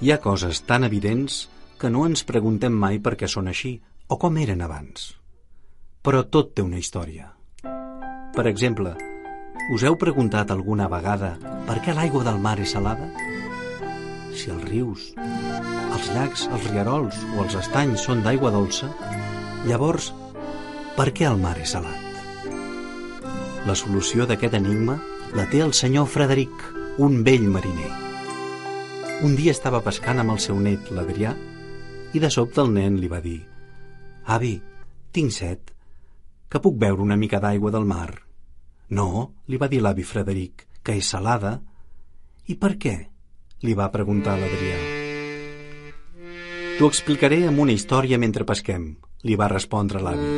Hi ha coses tan evidents que no ens preguntem mai per què són així o com eren abans. Però tot té una història. Per exemple, us heu preguntat alguna vegada per què l'aigua del mar és salada? Si els rius, els llacs, els rierols o els estanys són d'aigua dolça, llavors, per què el mar és salat? La solució d'aquest enigma la té el senyor Frederic, un vell mariner. Un dia estava pescant amb el seu net, l'Adrià, i de sobte el nen li va dir «Avi, tinc set, que puc beure una mica d'aigua del mar?» «No», li va dir l'avi Frederic, «que és salada». «I per què?» li va preguntar l'Adrià. T'ho explicaré amb una història mentre pesquem, li va respondre l'avi.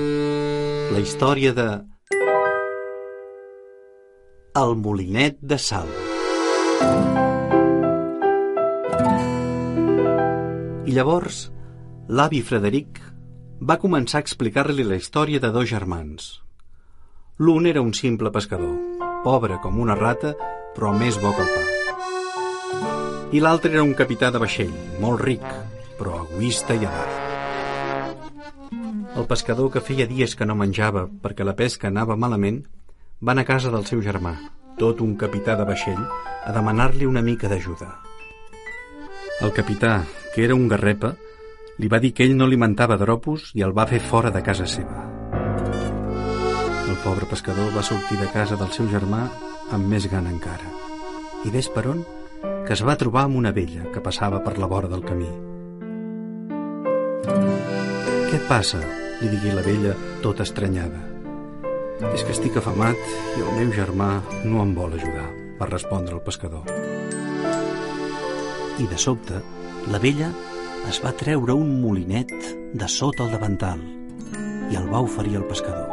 La història de... El molinet de sal. I llavors, l'avi Frederic va començar a explicar-li la història de dos germans. L'un era un simple pescador, pobre com una rata, però més bo que el pa. I l'altre era un capità de vaixell, molt ric, però egoista i avar. El pescador, que feia dies que no menjava perquè la pesca anava malament, va anar a casa del seu germà, tot un capità de vaixell, a demanar-li una mica d'ajuda. El capità, que era un garrepa, li va dir que ell no alimentava dropos i el va fer fora de casa seva. El pobre pescador va sortir de casa del seu germà amb més gana encara. I ves per on? Que es va trobar amb una vella que passava per la vora del camí. Què et passa? li digui la vella, tota estranyada. És que estic afamat i el meu germà no em vol ajudar, va respondre el pescador. I de sobte, la vella es va treure un molinet de sota el davantal i el va oferir al pescador.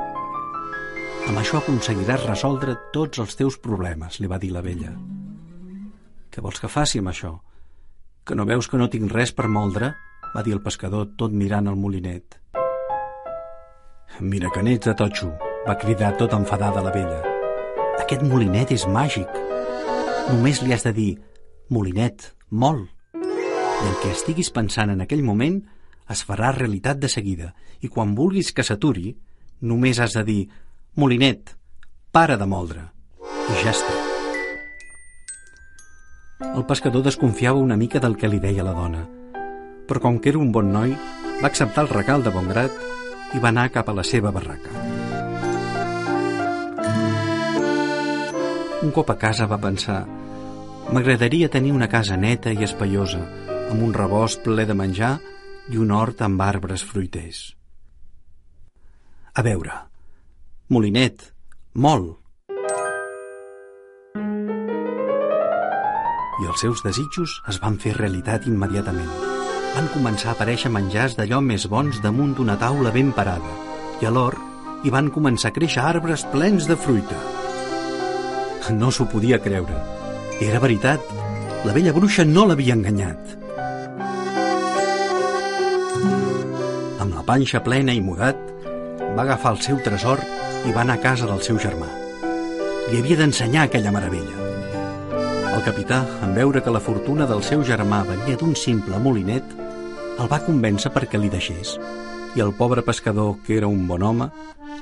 Amb això aconseguiràs resoldre tots els teus problemes, li va dir la vella. Què vols que faci amb això? Que no veus que no tinc res per moldre? va dir el pescador tot mirant el molinet. Mira que n'ets de totxo, va cridar tot enfadada la vella. Aquest molinet és màgic. Només li has de dir, molinet, mol. I el que estiguis pensant en aquell moment es farà realitat de seguida i quan vulguis que s'aturi, només has de dir, molinet, para de moldre. I ja està. El pescador desconfiava una mica del que li deia la dona, però com que era un bon noi, va acceptar el regal de bon grat i va anar cap a la seva barraca. Un cop a casa va pensar m'agradaria tenir una casa neta i espaiosa, amb un rebost ple de menjar i un hort amb arbres fruiters. A veure, Molinet, molt. I els seus desitjos es van fer realitat immediatament van començar a aparèixer menjars d'allò més bons damunt d'una taula ben parada, i a l'hort hi van començar a créixer arbres plens de fruita. No s'ho podia creure. Era veritat. La vella bruixa no l'havia enganyat. Panxa plena i mudat, va agafar el seu tresor i va anar a casa del seu germà. Li havia d'ensenyar aquella meravella. El capità, en veure que la fortuna del seu germà venia d'un simple molinet, el va convèncer perquè li deixés, i el pobre pescador, que era un bon home,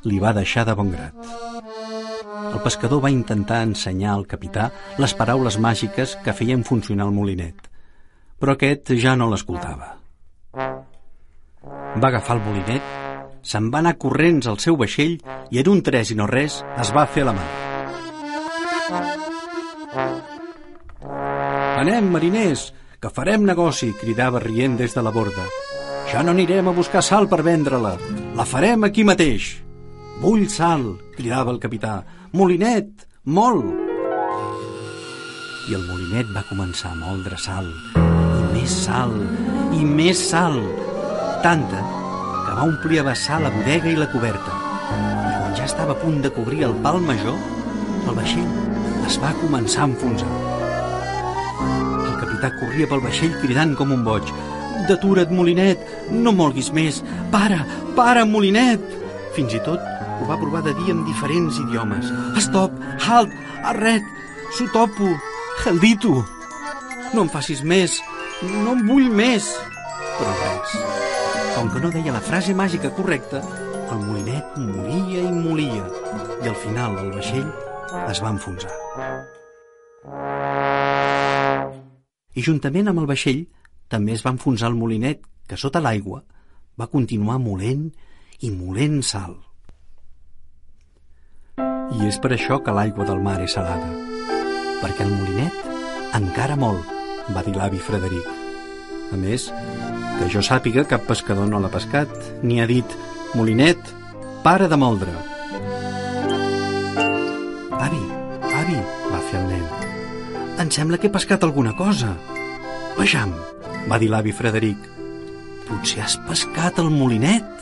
li va deixar de bon grat. El pescador va intentar ensenyar al capità les paraules màgiques que feien funcionar el molinet, però aquest ja no l'escoltava. Va agafar el molinet, se'n va anar corrents al seu vaixell i en un tres i no res es va fer la mà. Anem, mariners, que farem negoci, cridava rient des de la borda. Ja no anirem a buscar sal per vendre-la, la farem aquí mateix. Vull sal, cridava el capità. Molinet, molt! I el molinet va començar a moldre sal, i més sal, i més sal, tanta que va omplir a vessar la bodega i la coberta. I quan ja estava a punt de cobrir el pal major, el vaixell es va començar a enfonsar capità corria pel vaixell cridant com un boig. Detura't, Molinet! No molguis més! Para! Para, Molinet! Fins i tot ho va provar de dir en diferents idiomes. Stop! Halt! Arret! Sotopo! Heldito! No em facis més! no en vull més. Però res. Com que no deia la frase màgica correcta, el molinet molia i molia i al final el vaixell es va enfonsar. I juntament amb el vaixell també es va enfonsar el molinet que sota l'aigua va continuar molent i molent sal. I és per això que l'aigua del mar és salada, perquè el molinet encara mol, va dir l'avi Frederic. A més, que jo sàpiga, cap pescador no l'ha pescat, ni ha dit «Molinet, para de moldre». «Avi, avi», va fer el nen, «em sembla que he pescat alguna cosa». «Vejam», va dir l'avi Frederic, «potser has pescat el molinet».